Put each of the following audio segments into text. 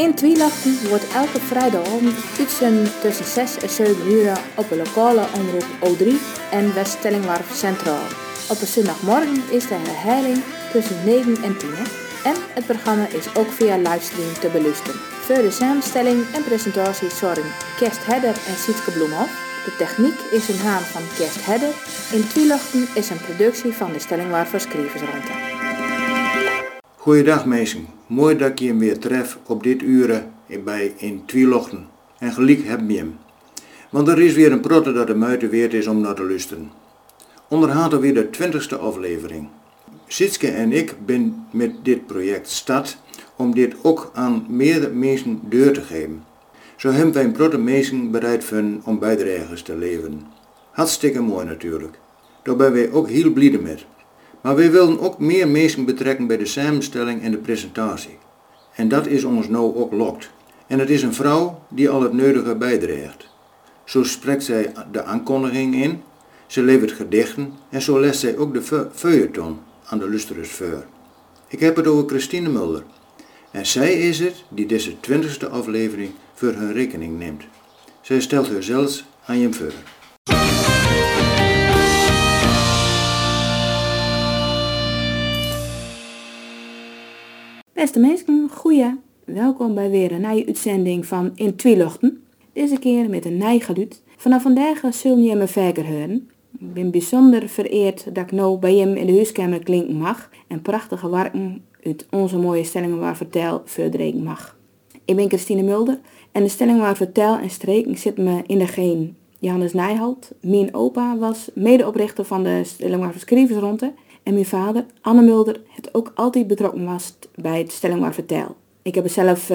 In Twielachten wordt elke vrijdagavond tussen, tussen 6 en 7 uur op de lokale omroep O3 en West-Stellingwarf Centraal. Op een zondagmorgen is de herhaling tussen 9 en 10. En het programma is ook via livestream te beluisteren. Voor de samenstelling en presentatie zorgen Kerst Hedder en Sietke Bloemhoff. De techniek is in haan van Kerst Hedder. In Twielachten is een productie van de Stellingwarf Schrijversruimte. Goeiedag mensen, mooi dat je weer tref op dit uren bij in Twielachten. En gelijk heb je hem. Want er is weer een protte dat de muite weert is om naar te luisteren. Onderhand weer de twintigste aflevering. Sitske en ik ben met dit project start om dit ook aan meerdere mensen deur te geven. Zo hebben wij een protte mensen bereid vinden om bijdragers te leveren. Hartstikke mooi natuurlijk. Daar ben wij ook heel blij met. Maar wij willen ook meer mensen betrekken bij de samenstelling en de presentatie. En dat is ons nou ook lokt. En het is een vrouw die al het nodige bijdraagt. Zo spreekt zij de aankondiging in, ze levert gedichten en zo lest zij ook de feuilleton aan de lusterers voor. Ik heb het over Christine Mulder. En zij is het die deze twintigste aflevering voor hun rekening neemt. Zij stelt zelfs aan je voor. Beste mensen, goeie. Welkom bij weer een nieuwe uitzending van In Tweeluchten. Deze keer met een nijgeluid. Vanaf vandaag zullen je me vaker horen. Ik ben bijzonder vereerd dat ik nou bij hem in de huiskamer klinken mag en prachtige werken uit onze mooie stellingen waar vertel verder mag. Ik ben Christine Mulder en de stelling waar vertel en streken zit me in de geen. Johannes Nijholt, mijn opa, was medeoprichter van de stelling waar en mijn vader, Anne Mulder, het ook altijd betrokken was bij het stelling waar vertel. Ik heb zelf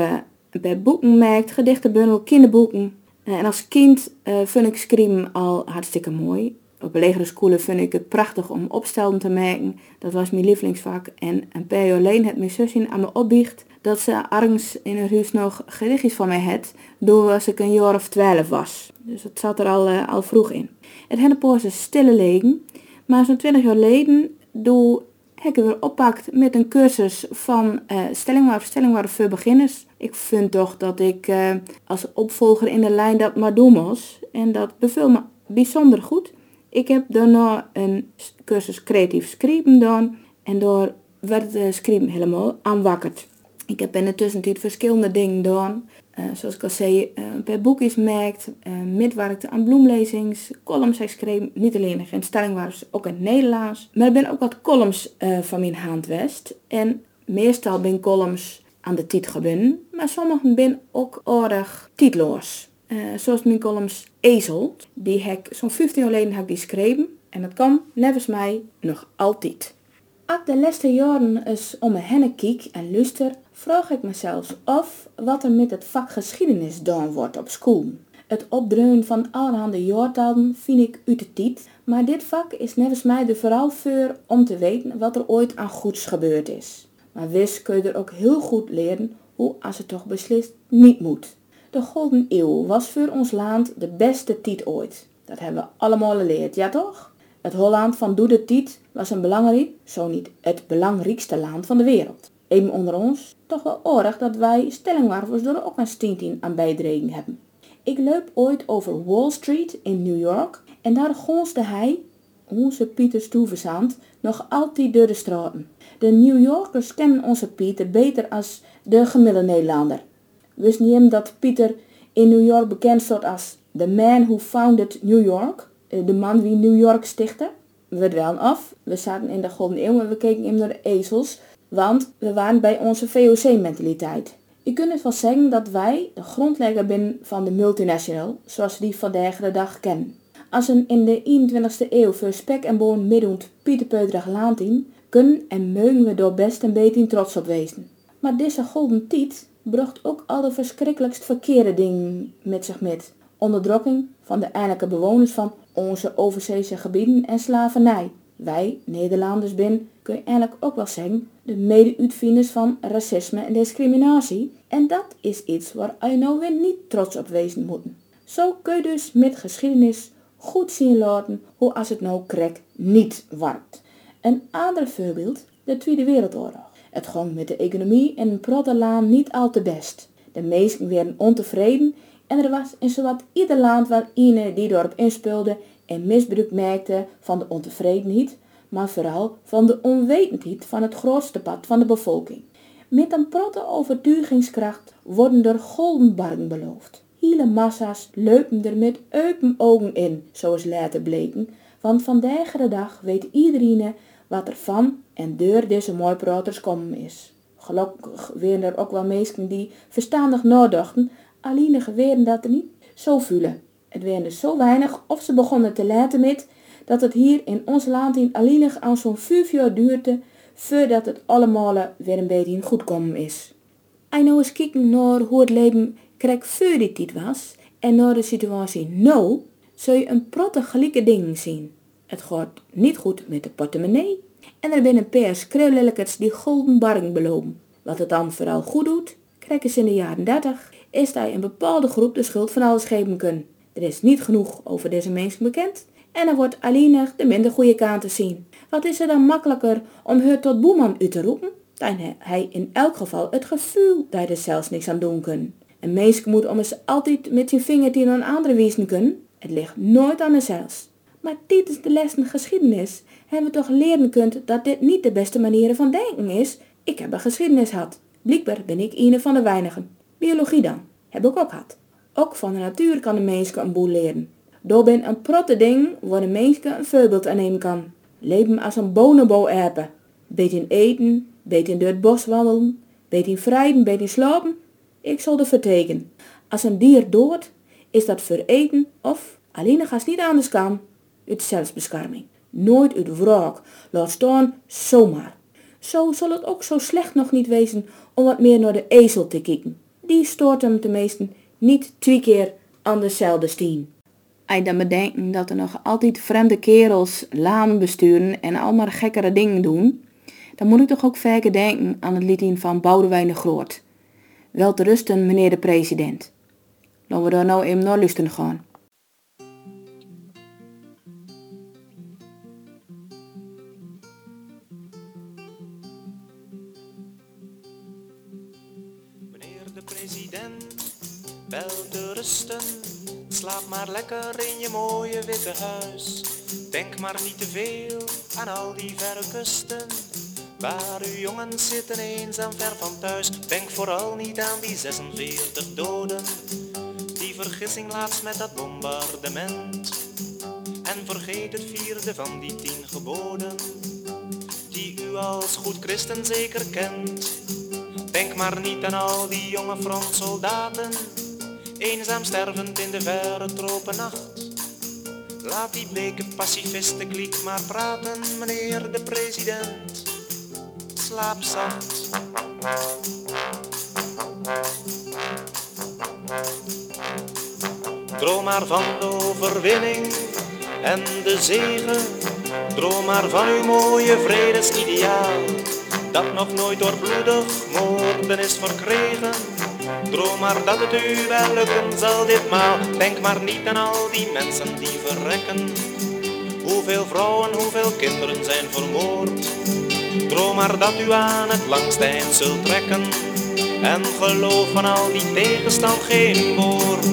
een paar boeken gemaakt, gedichtenbundel, kinderboeken. Uh, en als kind uh, vind ik schrijven al hartstikke mooi. Op de legere scholen vind ik het prachtig om opstelden te maken. Dat was mijn lievelingsvak. En een paar jaar alleen het mijn zusje aan me opbiecht dat ze ergens in haar huis nog gedichtjes van mij had, door als ik een jaar of twaalf was. Dus het zat er al, al vroeg in. Het had een stille legen, maar zo'n twintig jaar geleden, doe ik weer oppakt met een cursus van uh, stellingwaarde voor beginners. Ik vind toch dat ik uh, als opvolger in de lijn dat maar doen moest. En dat beviel me bijzonder goed. Ik heb daarna een cursus creatief schrijven gedaan. En door werd schrijven helemaal aanwakkerd. Ik heb in de tussentijd verschillende dingen gedaan. Uh, zoals ik al zei, uh, per boekjes maakt, uh, metwerkte aan bloemlezings, columns geschreven, niet alleen in stellingwaardes, ook in het Nederlands. Maar ik ben ook wat columns van mijn hand west. En meestal ben columns aan de tit gebunden, maar sommige ben ook aardig titloos. zoals mijn columns Ezel, die heb zo'n 15 jaar geleden heb die geschreven. En dat kan, nevens mij, nog altijd. Als de laatste jaren eens om me heen en luister, vraag ik mezelf af wat er met het vak geschiedenis gedaan wordt op school. Het opdreunen van allerhande jaartallen vind ik uit de tijd, maar dit vak is nevens mij de vooral voor om te weten wat er ooit aan goeds gebeurd is. Maar wis kun je er ook heel goed leren hoe als het toch beslist niet moet. De Golden Eeuw was voor ons land de beste tijd ooit. Dat hebben we allemaal geleerd, ja toch? Het Holland van Doe de Tiet was een belangrijk, zo niet het belangrijkste land van de wereld. Even onder ons, toch wel oorlog dat wij stellingwarvers er ook een stintin aan bijdragen hebben. Ik loop ooit over Wall Street in New York en daar gonsde hij, onze Pieter Stuyvesant, nog altijd door de straten. De New Yorkers kennen onze Pieter beter als de gemiddelde Nederlander. Wist niet dat Pieter in New York bekend stond als the man who founded New York? Eh, de man wie New York stichtte. We werden af. We zaten in de Golden Eeuw en we keken hem naar de ezels. Want we waren bij onze VOC-mentaliteit. Je kunt wel zeggen dat wij de grondlegger zijn van de multinational, zoals we die vandaag de dag kennen. Als een in de 21ste eeuw voor spek en boon middoend Pieter laat in, kunnen en mogen we door best een beetje trots op wezen. Maar deze golden tijd bracht ook al de verschrikkelijkst verkeerde dingen met zich met. Onderdrukking van de eindelijke bewoners van onze overzeese gebieden en slavernij. Wij, Nederlanders, ben, kun je eigenlijk ook wel zeggen, de mede-uitvinders van racisme en discriminatie. En dat is iets waar je nou weer niet trots op wezen moet. Zo kun je dus met geschiedenis goed zien laten hoe als het nou krek niet werkt. Een ander voorbeeld, de Tweede Wereldoorlog. Het ging met de economie en Protterlaan niet al te best. De meesten werden ontevreden en er was in zowat ieder land wel ene die erop inspeelde en misbruik maakte van de ontevredenheid, maar vooral van de onwetendheid van het grootste pad van de bevolking. Met een protte overtuigingskracht worden er goldenbargen beloofd. Hele massa's leupen er met open ogen in, zoals later bleken, want vandaag de dag weet iedereen wat er van en door deze mooi praters komen is. Gelukkig werden er ook wel mensen die verstandig nadachten, alleen geweren dat er niet zo voelen. Het werden er zo weinig of ze begonnen te laten met dat het hier in ons land in alleen aan zo'n vijf jaar duurde voordat het allemaal weer een beetje goed komen is. En nou eens kijken naar hoe het leven krijg voor die tijd was en naar de situatie nu, zul je een protte dingen zien. Het gaat niet goed met de portemonnee en er zijn een paar die golden barring beloven. Wat het dan vooral goed doet, krijgen ze in de jaren 30, is dat een bepaalde groep de schuld van alles geven kunnen. Er is niet genoeg over deze mensen bekend en er wordt alleen de minder goede te zien. Wat is er dan makkelijker om haar tot boeman uit te roepen? Dan hij in elk geval het gevoel dat er zelfs niks aan doen kan. Een mens moet om eens altijd met zijn vinger naar een andere wijzen kunnen. Het ligt nooit aan zelfs. Maar is de lessen geschiedenis. Hebben we toch leren kunt dat dit niet de beste manier van denken is? Ik heb een geschiedenis gehad. Blijkbaar ben ik een van de weinigen. Biologie dan. Heb ik ook gehad. Ook van de natuur kan een mens een boel leren. Door ben een protte ding waar een mens een voorbeeld aan nemen kan. Leven als een bonobo apen. Beetje eten, beetje door het bos wandelen, beetje vrijden, beetje slapen. Ik zal de verteken. Als een dier dood, is dat voor eten of, alleen als niet anders kan, uit zelfbescherming. Nooit uit wraak, laat staan zomaar. Zo zal het ook zo slecht nog niet wezen om wat meer naar de ezel te kijken. Die stoort hem tenminste niet twee keer aan dezelfde stien. Hij dan bedenken dat er nog altijd vreemde kerels laan besturen en allemaal gekkere dingen doen, dan moet ik toch ook vaker denken aan het liedje van Boudewijn de Groot. Wel te rusten, meneer de president. Laten we daar nou even naar luisteren gaan. Slaap maar lekker in je mooie witte huis. Denk maar niet te veel aan al die verre kusten. Waar uw jongens zitten eenzaam ver van thuis. Denk vooral niet aan die 46 doden. Die vergissing laatst met dat bombardement. En vergeet het vierde van die tien geboden. Die u als goed christen zeker kent. Denk maar niet aan al die jonge frontsoldaten, eenzaam stervend in de verre tropennacht. Laat die bleke pacifisten maar praten, meneer de president. Slaap zacht. Droom maar van de overwinning en de zegen. Droom maar van uw mooie vredesideaal dat nog nooit door bloedig moorden is verkregen. Droom maar dat het u wel lukken zal ditmaal. Denk maar niet aan al die mensen die verrekken. Hoeveel vrouwen, hoeveel kinderen zijn vermoord. Droom maar dat u aan het langste eind zult trekken. En geloof van al die tegenstand geen woord.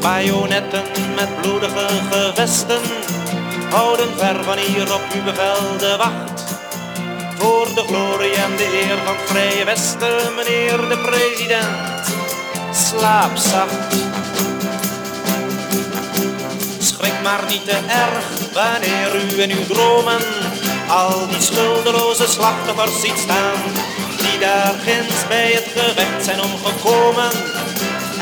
Bajonetten met bloedige gewesten houden ver van hier op uw bevel de wacht voor de glorie en de eer van het Vrije Westen, meneer de president. Slaap zacht. Schrik maar niet te erg wanneer u in uw dromen al die schuldeloze slachtoffers ziet staan, die daar ginds bij het gevecht zijn omgekomen.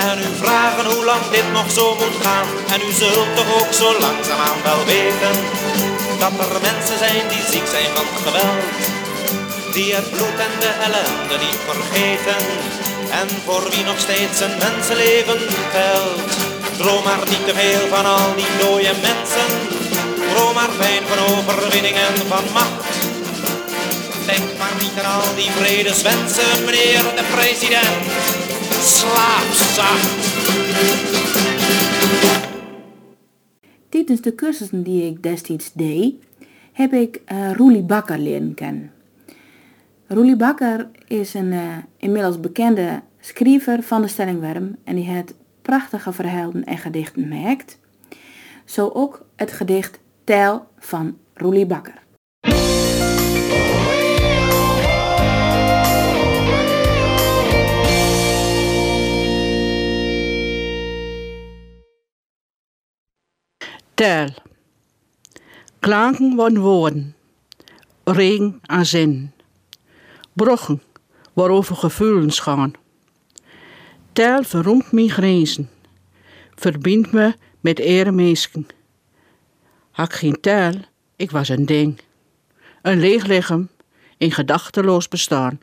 En u vragen hoe lang dit nog zo moet gaan. En u zult toch ook zo langzaamaan wel weten dat er mensen zijn die ziek zijn van geweld die het bloed en de ellende niet vergeten en voor wie nog steeds een mensenleven telt. Droom maar niet te veel van al die dode mensen, droom maar fijn van overwinning en van macht. Denk maar niet aan al die vredeswensen, meneer de president. Slaap zacht. Tijdens de cursussen die ik destijds deed, heb ik uh, Roelie Bakker leren kennen. Roelie Bakker is een uh, inmiddels bekende schrijver van de stellingwerm en die het prachtige verhalen en gedichten maakt. Zo ook het gedicht Tijl van Roelie Bakker. Tel. Klanken van woorden. Regen aan zin. Brochen waarover gevoelens gaan. Tel verroemt mijn grenzen. Verbindt me met ere mensen. Had geen tel, ik was een ding. Een leeg lichaam in gedachteloos bestaan.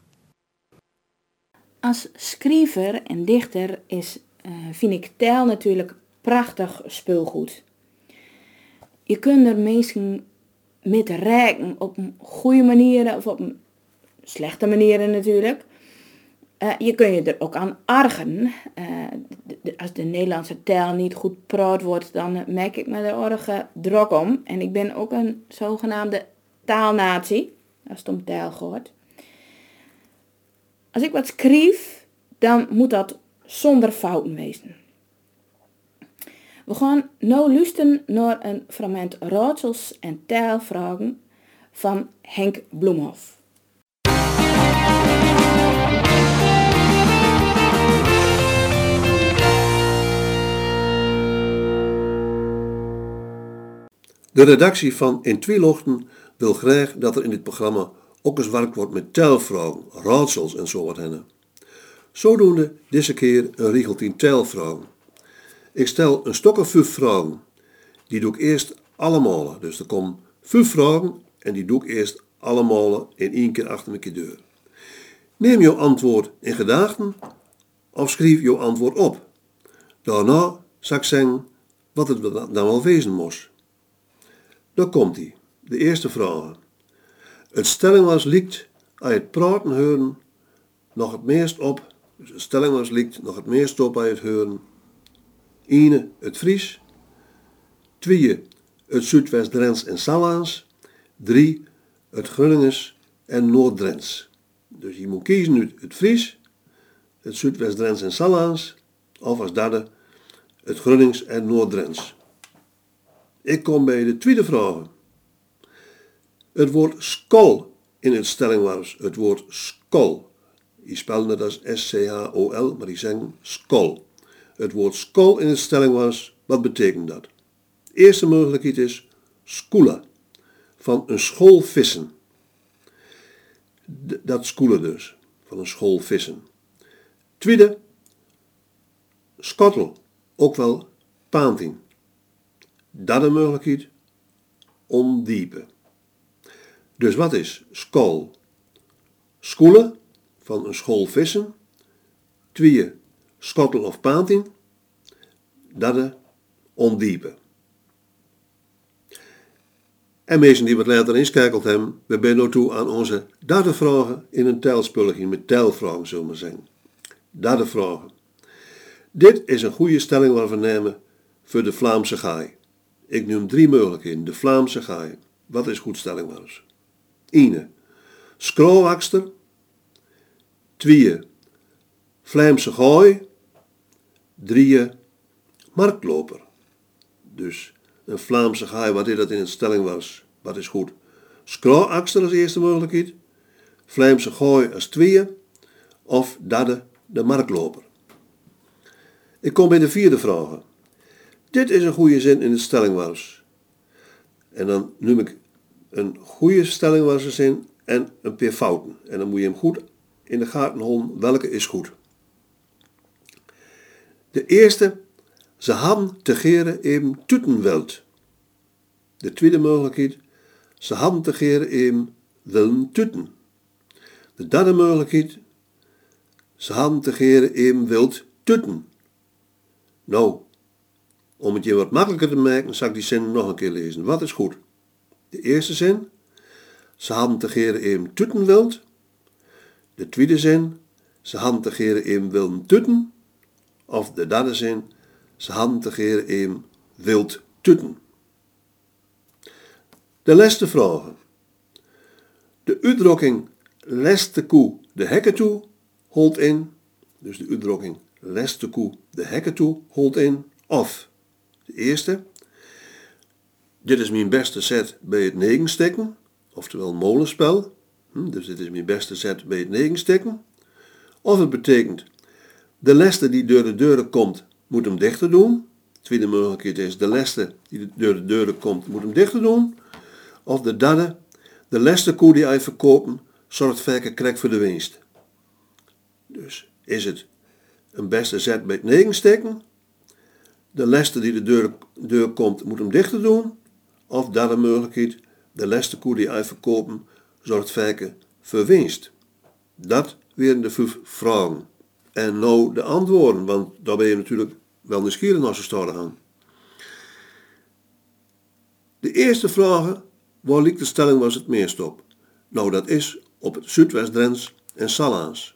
Als schrijver en dichter is, uh, vind ik tel natuurlijk prachtig speelgoed. Je kunt er mensen met rijken op een goede manier of op een slechte manieren natuurlijk. Uh, je kunt je er ook aan argen. Uh, als de Nederlandse taal niet goed praat wordt, dan merk ik me de orge drok om. En ik ben ook een zogenaamde taalnatie, als het om taal gaat. Als ik wat schrijf, dan moet dat zonder fouten wezen. We gaan nu luisteren naar een fragment raadsels en taalvragen van Henk Bloemhof. De redactie van In Tweelochten wil graag dat er in dit programma ook eens werk wordt met telvragen, raadsels en zo wat hennen. Zodoende deze keer een regel 10 telvragen. Ik stel een stok of. Die doe ik eerst allemaal. Dus er komen vijf en die doe ik eerst allemaal in één keer achter mijn deur. Neem jouw antwoord in gedachten of schrijf jouw antwoord op. Daarna zal ik zeggen wat het dan wel wezen moest. Daar komt hij. De eerste vraag. Het stelling was liekt, als het praten horen, nog het meest op. Dus de stelling was liekt, nog het meest op bij het horen. 1. Het Fries. 2. Het Zuidwest-Drents en Salaans. 3. Het Grunningens en Noord-Drents. Dus je moet kiezen uit het Fries, het Zuidwest-Drents en Salaans, of als derde het Grunnings en Noord-Drents. Ik kom bij de tweede vraag. Het woord skol in het stellingwars, het woord skol. Je spelt het als S-C-H-O-L, maar die zeggen skol. Het woord skol in het stellingwars, wat betekent dat? De eerste mogelijkheid is skoelen, van een school vissen. Dat skoelen dus, van een school vissen. Tweede, skottel, ook wel paanting. Dat een mogelijkheid, ondiepen. Dus wat is school? Skoelen, van een school vissen. Twee, skottel of paanting. Dat ondiepen. En mensen die wat later inschakeld hebben, we zijn toe aan onze derde vragen in een telspulligje met telvragen, zullen we zeggen. Dit is een goede stelling waar we nemen voor de Vlaamse gaai. Ik noem drie mogelijkheden. De Vlaamse gaai. Wat is goed stelling maar eens? 1. Skroowakster. 2. Vlaamse gaai. 3. Marktloper. Dus een Vlaamse gaai, wat is dat in het stelling was? Wat is goed? Skroowakster als eerste mogelijkheid. Vlaamse gaai als tweede. Of derde de marktloper. Ik kom bij de vierde vraag. Dit is een goede zin in de stellingwars. En dan noem ik een goede stellingwarszin en een paar fouten. En dan moet je hem goed in de gaten houden welke is goed. De eerste, ze hadden te geren even tutenweld. De tweede mogelijkheid, ze hadden te geren even willen tuten. De derde mogelijkheid, ze hadden te geren even wild tuten. Nou, om het je wat makkelijker te maken, zal ik die zin nog een keer lezen. Wat is goed? De eerste zin. Ze hadden te geren tutten wild. De tweede zin. Ze hadden te geren in wilden. Of de derde zin. Ze hadden te geren in wild tutten. De laatste vragen. De uitdrukking lest de koe de hekken toe holt in dus de uitdrukking les de koe de hekken toe, holt in of. De eerste, dit is mijn beste set bij het negensteken, oftewel molenspel. Hm, dus dit is mijn beste set bij het negensteken. Of het betekent, de leste die door de deuren komt, moet hem dichter doen. tweede mogelijkheid is, de leste die door de deuren komt, moet hem dichter doen. Of de derde, de leste koe die hij verkopen, zorgt vaker krek voor de winst. Dus is het een beste zet bij het negensteken. De leste die de deur, deur komt, moet hem dichter doen. Of derde mogelijkheid, de leste koe die hij verkopen, zorgt vaker voor winst. Dat weer de vijf vragen. En nou de antwoorden, want daar ben je natuurlijk wel nieuwsgierig naar staan gaan. De eerste vraag, waar ligt de stelling was het meest op? Nou, dat is op het Zuidwest-Drents en Salaans.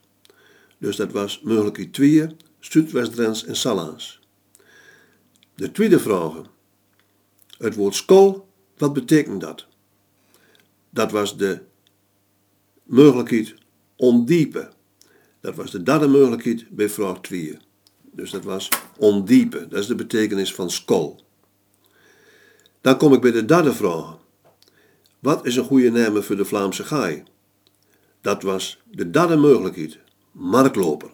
Dus dat was mogelijk twee, Zuidwest-Drents en Salaans. De tweede vraag. Het woord skol, wat betekent dat? Dat was de mogelijkheid ondiepen. Dat was de derde mogelijkheid bij vraag 2. Dus dat was ondiepen. Dat is de betekenis van skol. Dan kom ik bij de derde vraag. Wat is een goede naam voor de Vlaamse gaai? Dat was de derde mogelijkheid. Markloper.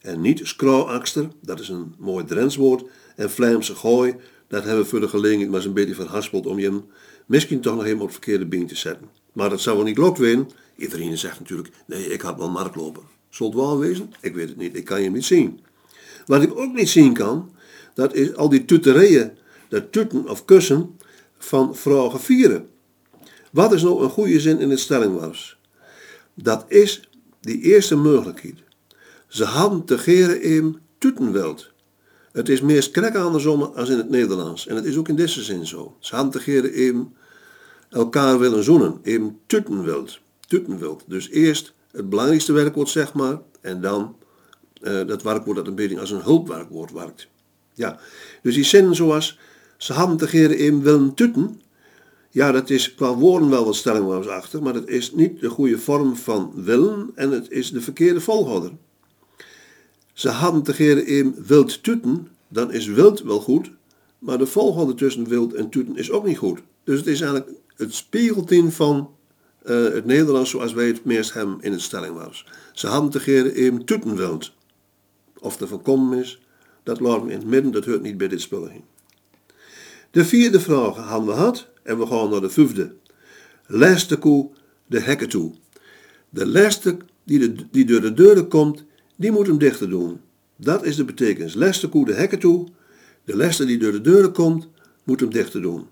En niet skrouwakster, dat is een mooi Drents woord. En Vlaamse gooi, dat hebben we voor de gelegenheid maar eens een beetje verhaspeld om je hem misschien toch nog helemaal op het verkeerde been te zetten. Maar dat zou wel niet lokt zijn. Iedereen zegt natuurlijk, nee, ik had wel markloper. Zult het wel wezen? Ik weet het niet, ik kan je niet zien. Wat ik ook niet zien kan, dat is al die tuterijen, dat tutten of kussen van vragen vieren. Wat is nou een goede zin in het stellingwars? Dat is die eerste mogelijkheid. Ze hadden te geren in tutenweld. Het is meer krek andersom als in het Nederlands. En het is ook in deze zin zo. Ze hadden te geren in elkaar willen zoenen. In tutenweld. Tutenweld. Dus eerst het belangrijkste werkwoord, zeg maar. En dan uh, dat werkwoord dat een beetje als een hulpwerkwoord werkt. Ja, dus die zinnen zoals ze hadden willen tutten. Ja, dat is qua woorden wel wat stelling achter, maar dat is niet de goede vorm van willen en het is de verkeerde volgorde. Ze hadden te geren in wild tutten, dan is wild wel goed, maar de volgorde tussen wild en tutten is ook niet goed. Dus het is eigenlijk het spiegeltien van uh, het Nederlands zoals wij het meest hebben in het stellingwaars. Ze hadden te geren in tutten Of er voorkomen is, dat laat me in het midden, dat hoort niet bij dit spullen. De vierde vraag hadden we gehad en we gaan naar de vijfde. Les de koe de hekken toe. De leste die, de, die door de deuren komt, die moet hem dichter doen. Dat is de betekenis. Les de koe de hekken toe. De leste die door de deuren komt, moet hem dichter doen.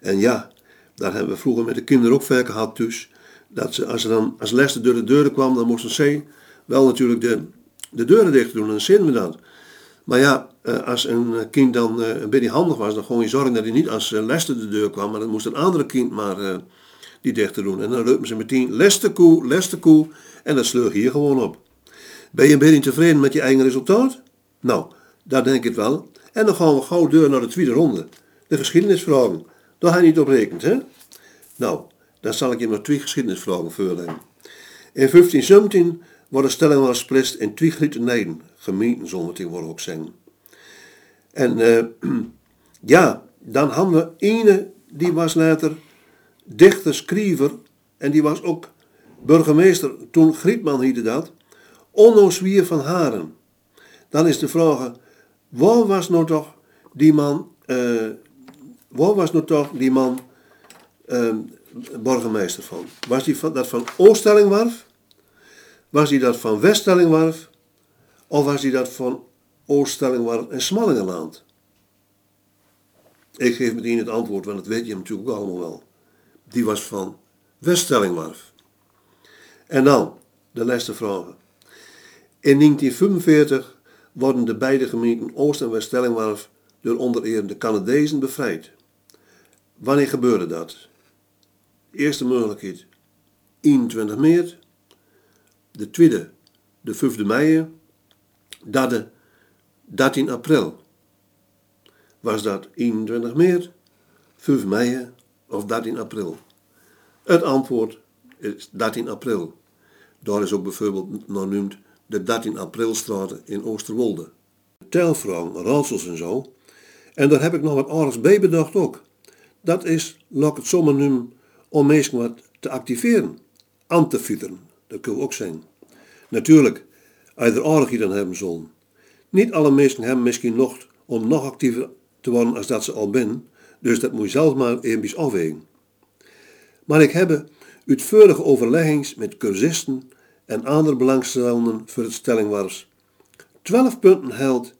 En ja, daar hebben we vroeger met de kinderen ook vaak gehad dus. Dat ze, als, ze dan, als Leste door de deuren kwam, dan moesten ze wel natuurlijk de, de deuren dicht doen. En dan zin we dat. Maar ja, eh, als een kind dan eh, een beetje handig was, dan gewoon je zorgen dat hij niet als eh, Leste de deur kwam. Maar dan moest een andere kind maar die dicht doen. En dan reupen ze meteen Leste koe, Leste koe. En dat sleug hier gewoon op. Ben je een beetje tevreden met je eigen resultaat? Nou, daar denk ik wel. En dan gaan we gauw deur naar de tweede ronde. De geschiedenisvragen. Daar hij niet op rekent, hè? Nou, dan zal ik je nog twee geschiedenisvragen voorleggen. In 1517 wordt de stelling wel gesplitst in twee grote Nijden, gemeenten zullen we tegenwoordig ook zeggen. En uh, ja, dan hadden we ene, die was later dichter, schrijver, en die was ook burgemeester, toen Grietman heette dat, Onno Zwier van Haren. Dan is de vraag, waar was nou toch die man uh, Waar was nou toch die man uh, burgemeester van? Was die van, dat van Ooststellingwarf? Was hij dat van Weststellingwarf? Of was hij dat van Ooststellingwarf en Smallingenland? Ik geef meteen het antwoord, want dat weet je natuurlijk allemaal wel. Die was van Weststellingwarf. En dan de laatste vragen. In 1945 worden de beide gemeenten Oost- en Weststellingwarf door onder de Canadezen bevrijd. Wanneer gebeurde dat? eerste mogelijkheid 21 maart. De tweede, de 5e mei. Derde, 13 april. Was dat 21 maart, 5 mei of 13 april? Het antwoord is 13 april. Daar is ook bijvoorbeeld genoemd de 13 aprilstraat in Oosterwolde. Telvrouwen, raadsels en zo. En daar heb ik nog wat aardigs bij bedacht ook. Dat is, laat het zomaar noemen, om mensen wat te activeren. Aan te fieteren, dat kun ook zijn. Natuurlijk, als er aardig dan hebben zullen. Niet alle mensen hebben misschien nog om nog actiever te worden als dat ze al zijn, dus dat moet je zelf maar even afwegen. Maar ik heb uitvoerige overleggings met cursisten en andere belangstellenden voor het stellingwars. Twaalf punten held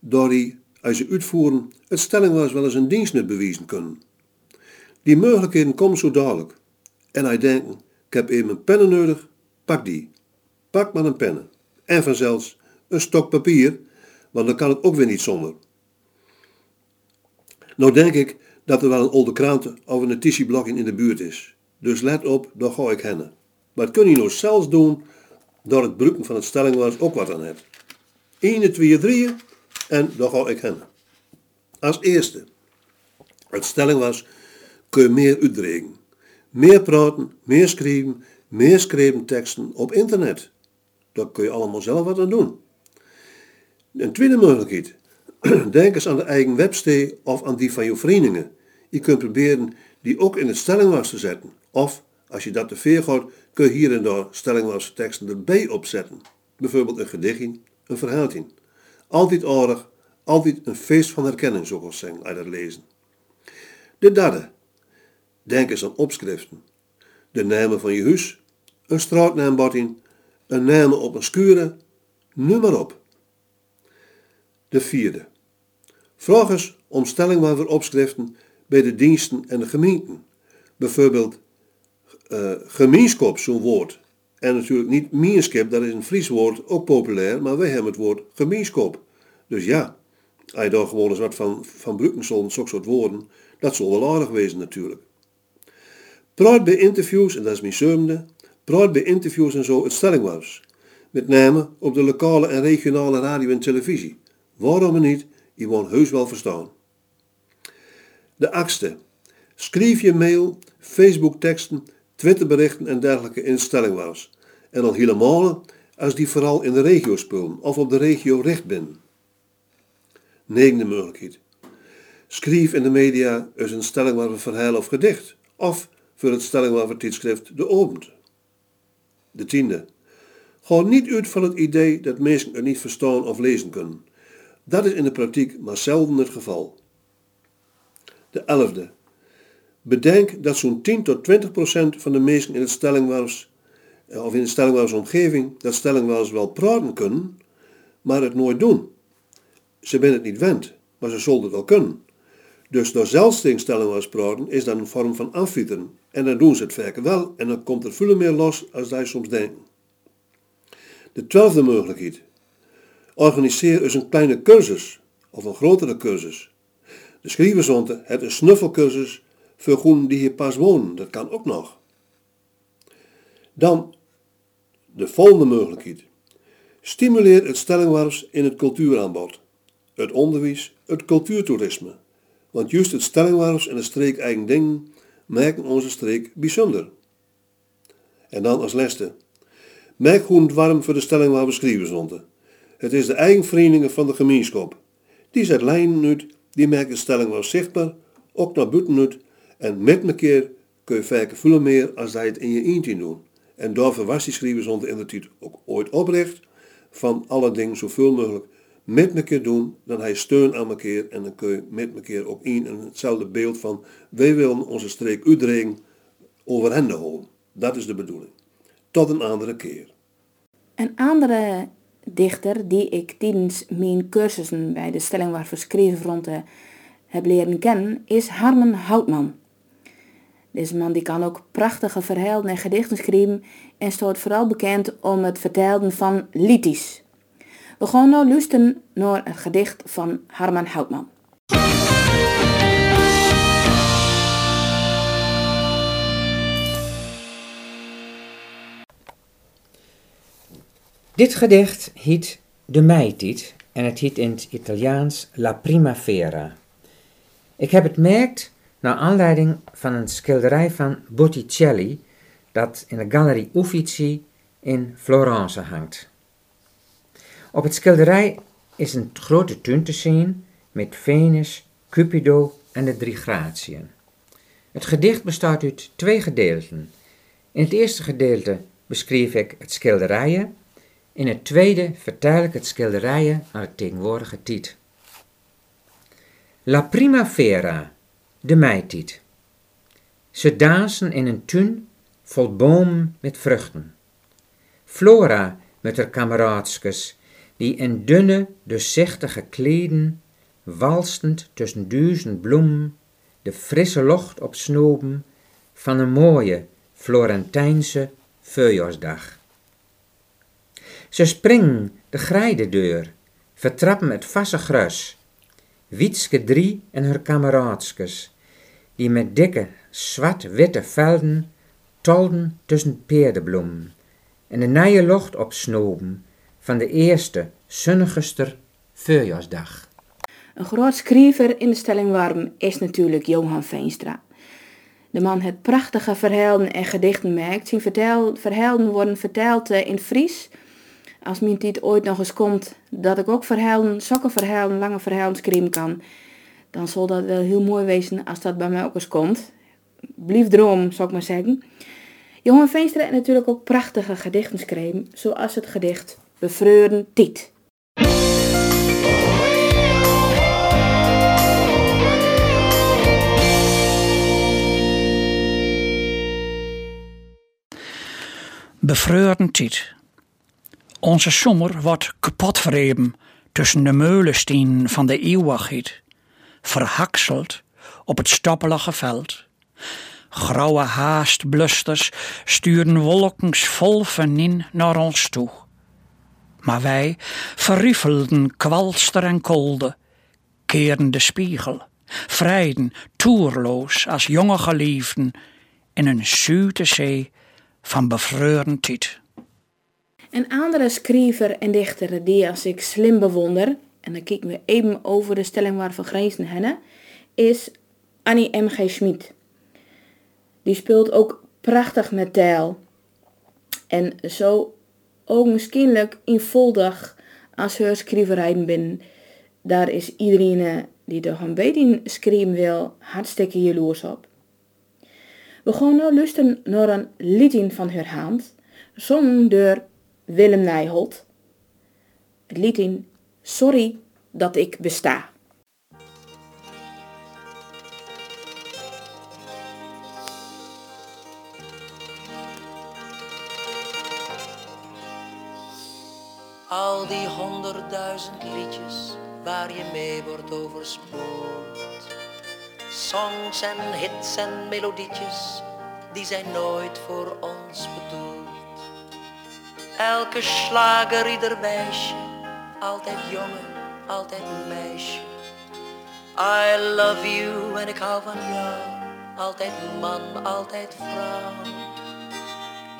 door die, als ze uitvoeren, het stellingwars wel eens een dienstnut bewijzen kunnen. Die mogelijkheden komen zo dadelijk. En hij denkt, ik heb even een pennen nodig, pak die. Pak maar een pennen. En vanzelfs een stok papier, want dan kan het ook weer niet zonder. Nou denk ik dat er wel een oude krant of een notitieblok in de buurt is. Dus let op, dan ga ik hennen. Maar kun je nou zelfs doen door het gebruiken van het stellingwas ook wat aan hebt. 1, 2, 3 en dan ga ik hennen. Als eerste, het stellingwas kun je meer uitdregen. Meer praten, meer schrijven, meer schrijven teksten op internet. Daar kun je allemaal zelf wat aan doen. Een tweede mogelijkheid. Denk eens aan de eigen webstee of aan die van je verenigingen. Je kunt proberen die ook in het stellingwas te zetten. Of, als je dat te veel kun je hier en daar stellingwasse teksten erbij opzetten. Bijvoorbeeld een gedichtje, een verhaaltje. Altijd aardig, altijd een feest van herkenning, zoals zeggen, uit het lezen. De derde. Denk eens aan opschriften. De namen van je huis, een straatnaambordje, een naam op een skure, noem maar op. De vierde. Vraag eens om stelling voor opschriften bij de diensten en de gemeenten. Bijvoorbeeld uh, gemeenschap, zo'n woord. En natuurlijk niet meenskap, dat is een Fries woord, ook populair, maar wij hebben het woord gemeenschap. Dus ja, als je gewoon eens wat van, van broeken zo'n soort woorden, dat zal wel aardig wezen natuurlijk. Praat bij interviews, en dat is mijn zevende, praat bij interviews en zo het stellingwas. Met name op de lokale en regionale radio en televisie. Waarom niet? Je woont heus wel verstaan. De achtste. Schrijf je mail, Facebook teksten, Twitterberichten en dergelijke in stellingwas. En dan helemaal als die vooral in de regio spelen of op de regio recht binnen. Negende mogelijkheid. Schrijf in de media eens een stellingwarve verhaal of gedicht. Of voor het stellingwarve tijdschrift De Opend. De tiende. Ga niet uit van het idee dat mensen het niet verstaan of lezen kunnen. Dat is in de praktijk maar zelden het geval. De elfde. Bedenk dat zo'n 10 tot 20 procent van de mensen in het stellingwars eh, of in de stellingwarsomgeving dat stellingwars wel praten kunnen, maar het nooit doen. Ze zijn het niet wend, maar ze zullen het wel kunnen. Dus door zelfsting stellingwars praten is dat een vorm van afvieteren. En dan doen ze het vaker wel en dan komt er veel meer los als wij soms denken. De twaalfde mogelijkheid. Organiseer eens een kleine cursus of een grotere cursus. De schrijversonte heeft een snuffelcursus voor groen die hier pas wonen. Dat kan ook nog. Dan de volgende mogelijkheid. Stimuleer het stellingwars in het cultuuraanbod. Het onderwijs, het cultuurtoerisme. Want juist het stellingwars en de streek eigen dingen maken onze streek bijzonder. En dan als laatste. Maak groen warm voor de stelling waar we schrijven Het is de eigen verenigingen van de gemeenschap. Die zet lijnen uit, die maken de stelling wel zichtbaar, ook naar buiten uit en met een keer kun je vaker veel meer als hij het in je eentje doen. En daarvoor was die schrijver in de ook ooit oprecht van alle dingen zoveel mogelijk met elkaar doen, dan hij steun aan elkaar en dan kun je met elkaar ook in en hetzelfde beeld van wij willen onze streek Utrecht overhanden houden. Dat is de bedoeling. Tot een andere keer. Een andere dichter die ik tijdens mijn cursussen bij de Stellingwaar Schrijvenfronten heb leren kennen, is Harmen Houtman. Deze man die kan ook prachtige verhalen en gedichten schrijven en staat vooral bekend om het vertellen van liedjes. We gaan nu luisteren naar een gedicht van Harman Houtman. Dit gedicht heet De Meitijd en het heet in het Italiaans La Primavera. Ik heb het merkt naar aanleiding van een schilderij van Botticelli dat in de Galerie Uffizi in Florence hangt. Op het schilderij is een grote tuin te zien met Venus, Cupido en de drie gratiën. Het gedicht bestaat uit twee gedeelten. In het eerste gedeelte beschreef ik het schilderijen. In het tweede vertel ik het schilderijen aan de tegenwoordige tijd. La primavera, de meitijd. Ze dansen in een tuin vol bomen met vruchten. Flora met haar kameraadskes, die in dunne, doorzichtige kleden, walstend tussen duizend bloemen, de frisse lucht opsnoben van een mooie Florentijnse voorjaarsdag. Ze springen de grijdedeur, vertrappen het vasse gras, Wietske drie en haar kameraadskes, die met dikke, zwart-witte velden tolden tussen peerdebloemen en de nije lucht opsnoben van de eerste zonnigster voorjaarsdag. Een groot schrijver in de stelling warm is natuurlijk Johan Veenstra. De man het prachtige verhalen en gedichten maakt. Zijn verhalen worden verteld eh, in Fries. Als mijn tijd ooit nog eens komt dat ik ook verhalen, zulke verhalen, lange verhalen schrijven kan, dan zal dat wel heel mooi wezen als dat bij mij ook eens komt. Blief droom, zou ik maar zeggen. Johan Veenstra heeft natuurlijk ook prachtige gedichten zoals het gedicht Bevreuren Tiet. Bevreurden tijd. Onze zomer wordt kapot tussen de meulenstenen van de eeuwigheid, verhakseld op het stappelige veld. Grauwe haastblusters sturen wolkens vol venin naar ons toe. Maar wij verriefelden kwalster en kolde, keren de spiegel, vrijden toerloos als jonge geliefden in een zuute zee van bevreuren tijd. Een andere schrijver en dichter die als ik slim bewonder, en dan kijk we even over de stelling waarvan grenzen hennen, is Annie M.G. Schmid. Die speelt ook prachtig met taal. En zo ogenschijnlijk eenvoudig als haar schrijverijen binnen. Daar is iedereen die er een beetje schrijven wil hartstikke jaloers op. We gaan nu luisteren naar een liedje van haar hand, zongen door Willem Nijholt. Het liedje Sorry dat ik besta. Al die honderdduizend liedjes waar je mee wordt overspoeld. Songs en hits en melodietjes, die zijn nooit voor ons bedoeld. Elke slager, ieder meisje, altijd jongen, altijd meisje. I love you en ik hou van jou, altijd man, altijd vrouw.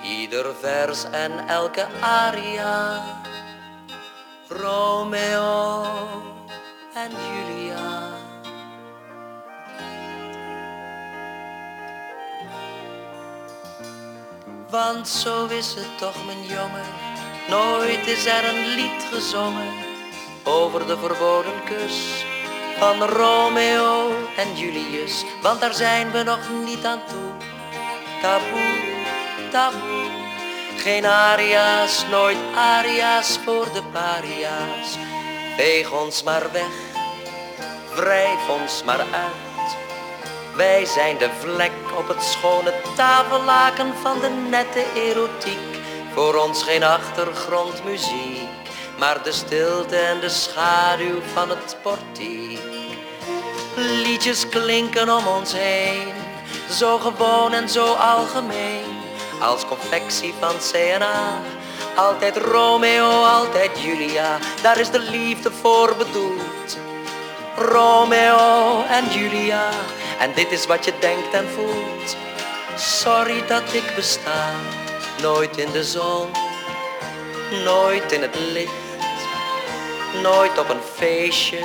Ieder vers en elke aria, Romeo en Julia. Want zo is het toch mijn jongen, nooit is er een lied gezongen over de verboden kus van Romeo en Julius. Want daar zijn we nog niet aan toe. Taboe, taboe, geen aria's, nooit aria's voor de paria's. Veeg ons maar weg, wrijf ons maar uit. Wij zijn de vlek op het schone tafellaken van de nette erotiek. Voor ons geen achtergrondmuziek, maar de stilte en de schaduw van het portiek. Liedjes klinken om ons heen, zo gewoon en zo algemeen. Als confectie van CNA, altijd Romeo, altijd Julia. Daar is de liefde voor bedoeld. Romeo en Julia en dit is wat je denkt en voelt. Sorry dat ik besta, nooit in de zon, nooit in het licht, nooit op een feestje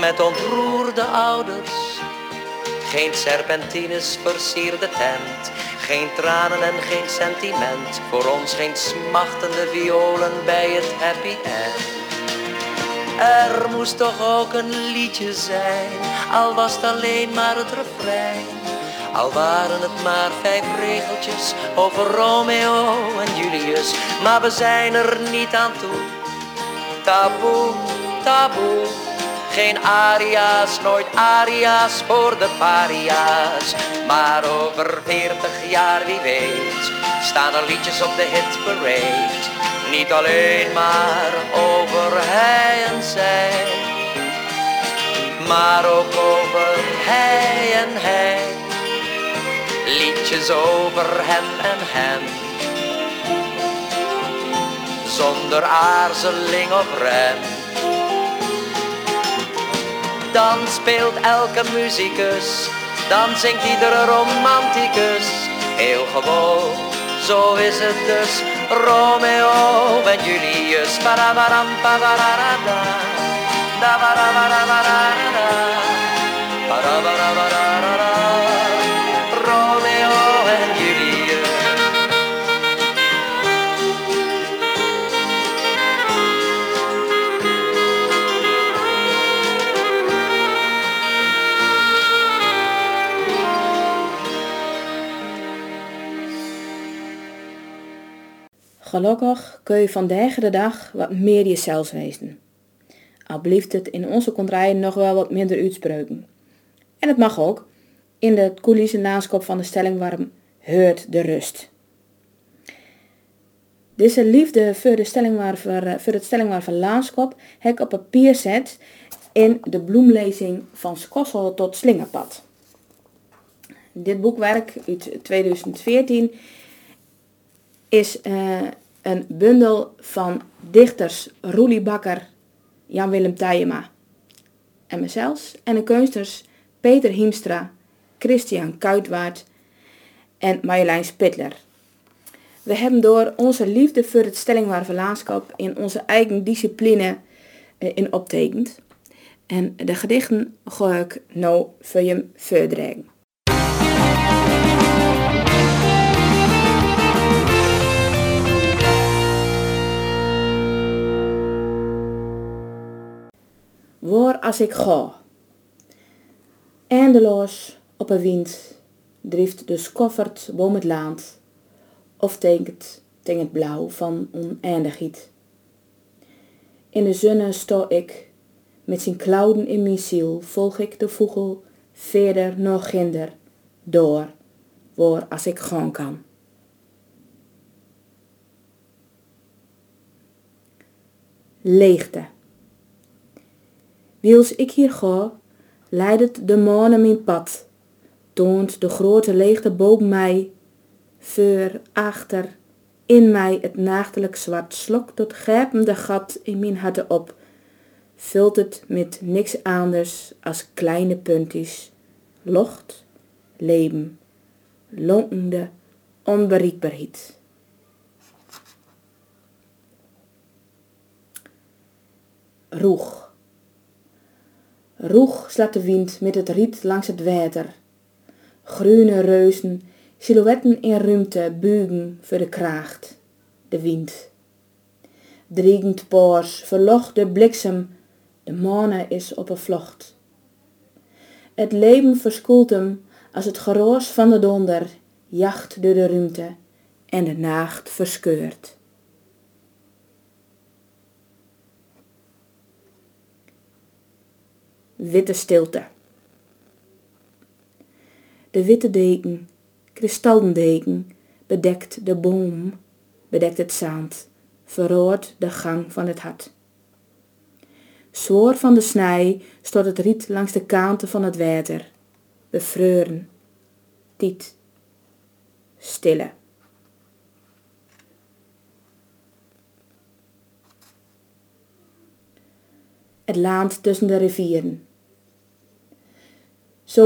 met ontroerde ouders. Geen serpentines versierde tent, geen tranen en geen sentiment. Voor ons geen smachtende violen bij het happy end. Er moest toch ook een liedje zijn, al was het alleen maar het refrein. Al waren het maar vijf regeltjes over Romeo en Julius, maar we zijn er niet aan toe. Taboe, taboe, geen aria's, nooit aria's voor de paria's. Maar over veertig jaar, wie weet, staan er liedjes op de hitparade. Niet alleen maar over hij en zij, maar ook over hij en hij. Liedjes over hem en hem. Zonder aarzeling of rem. Dan speelt elke muzikus, dan zingt iedere romanticus. Heel gewoon, zo is het dus. Romeo en Julius. Parabaram, pabararada. Da barabarabarada. Parabarabarada. Romeo Gelukkig kun je vandaag de dag wat meer jezelf wezen. Al het in onze contraille nog wel wat minder uitspreuken. En het mag ook. In de coulissenlandschap van de stellingwarm heurt de rust. Deze liefde voor, de stellingwarver, voor het stellingwarver landschap heb ik op papier zet in de bloemlezing van Skossel tot Slingerpad. Dit boekwerk uit 2014 is eh, een bundel van dichters Roelie Bakker, Jan-Willem Tijema en mezelf. En de kunsters Peter Hiemstra, Christian Kuitwaard en Marjolein Spitler. We hebben door onze liefde voor het stellingwarve landschap in onze eigen discipline eh, in optekend. En de gedichten ga ik nou voor je voordragen. Waar als ik ga. Eindeloos op een wind drift de skoffert boom het land, of tekent tegen het blauw van oneindigheid. In de zonne sto ik, met zijn klauwen in mijn ziel, volg ik de vogel verder nog ginder, door, waar als ik gaan kan. Leegte. Wiels ik hier ga, leidt de maan mijn pad, toont de grote leegte boven mij, voor, achter, in mij het nachtelijk zwart, slokt tot grijpende gat in mijn harte op, vult het met niks anders als kleine puntjes, locht, leven, lonkende onbereikbaarheid. Roeg. Roeg slaat de wind met het riet langs het water. Groene reuzen, silhouetten in ruimte buigen voor de kraagt, de wind. Driegend paars, verlocht de bliksem, de maane is op een vlocht. Het leven verskoelt hem als het geroos van de donder jacht door de ruimte en de nacht verscheurt. Witte stilte. De witte deken, kristallendeken, bedekt de boom, bedekt het zand, verroort de gang van het hart. Zwoor van de snij stort het riet langs de kanten van het water. Bevreuren. Tiet. Stille. Het land tussen de rivieren.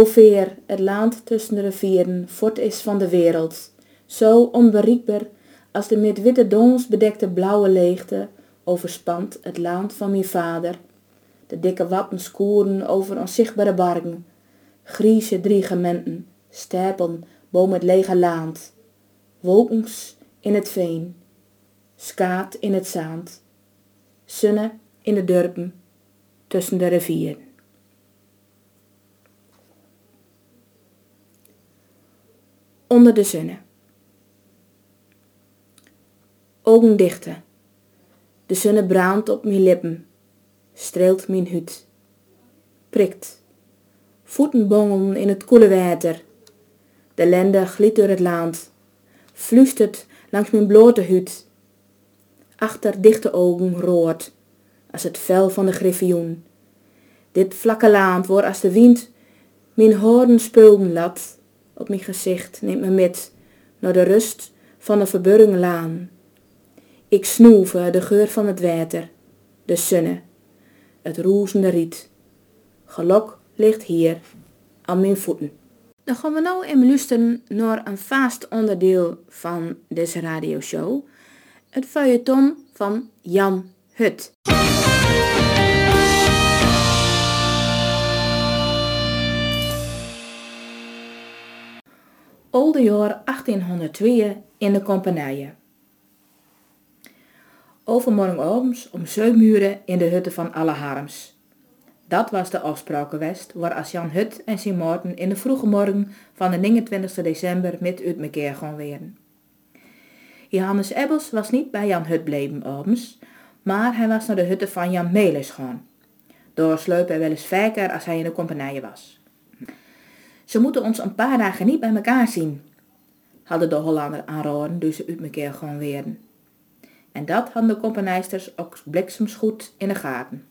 Veer het land tussen de rivieren voort is van de wereld, zo onbereikbaar als de met witte dons bedekte blauwe leegte overspant het land van mijn vader. De dikke wappen skoeren over onzichtbare bargen, Grieze driegementen, stapelen boom het lege laand. Wolkens in het veen, skaat in het zaand. Sunne in de durpen, tussen de rivieren. Onder de zonne. Ogen dichten. De zonne brandt op mijn lippen, streelt mijn huid. Prikt. Voeten bongelen in het koele water. De lende gliet door het land, fluistert langs mijn blote huid. Achter dichte ogen rood, als het vel van de griffioen. Dit vlakke land wordt als de wind mijn hoorn spulden lat. Op mijn gezicht neemt me met naar de rust van de verburring laan. Ik snoeve de geur van het water, de zonne, het roezende riet. Gelok ligt hier aan mijn voeten. Dan gaan we nou even luisteren naar een vast onderdeel van deze radioshow. Het feuilleton van Jan Hut. Olde jaar 1802 in de compagnie. Overmorgenavond om 7 uur in de hutte van alle harms. Dat was de afspraak geweest waar als Jan Hut en Sint in de vroege morgen van de 29 december met uit mekaar gaan. Johannes Ebbels was niet bij Jan Hut bleven abends, maar hij was naar de hutte van Jan Melis gaan. Daar sleep hij wel eens vaker als hij in de compagnie was. Ze moeten ons een paar dagen niet bij elkaar zien, hadden de Hollander aanraden, dus ze uit mekaar gaan werden. En dat hadden de kompanijsters ook bliksemsgoed in de gaten.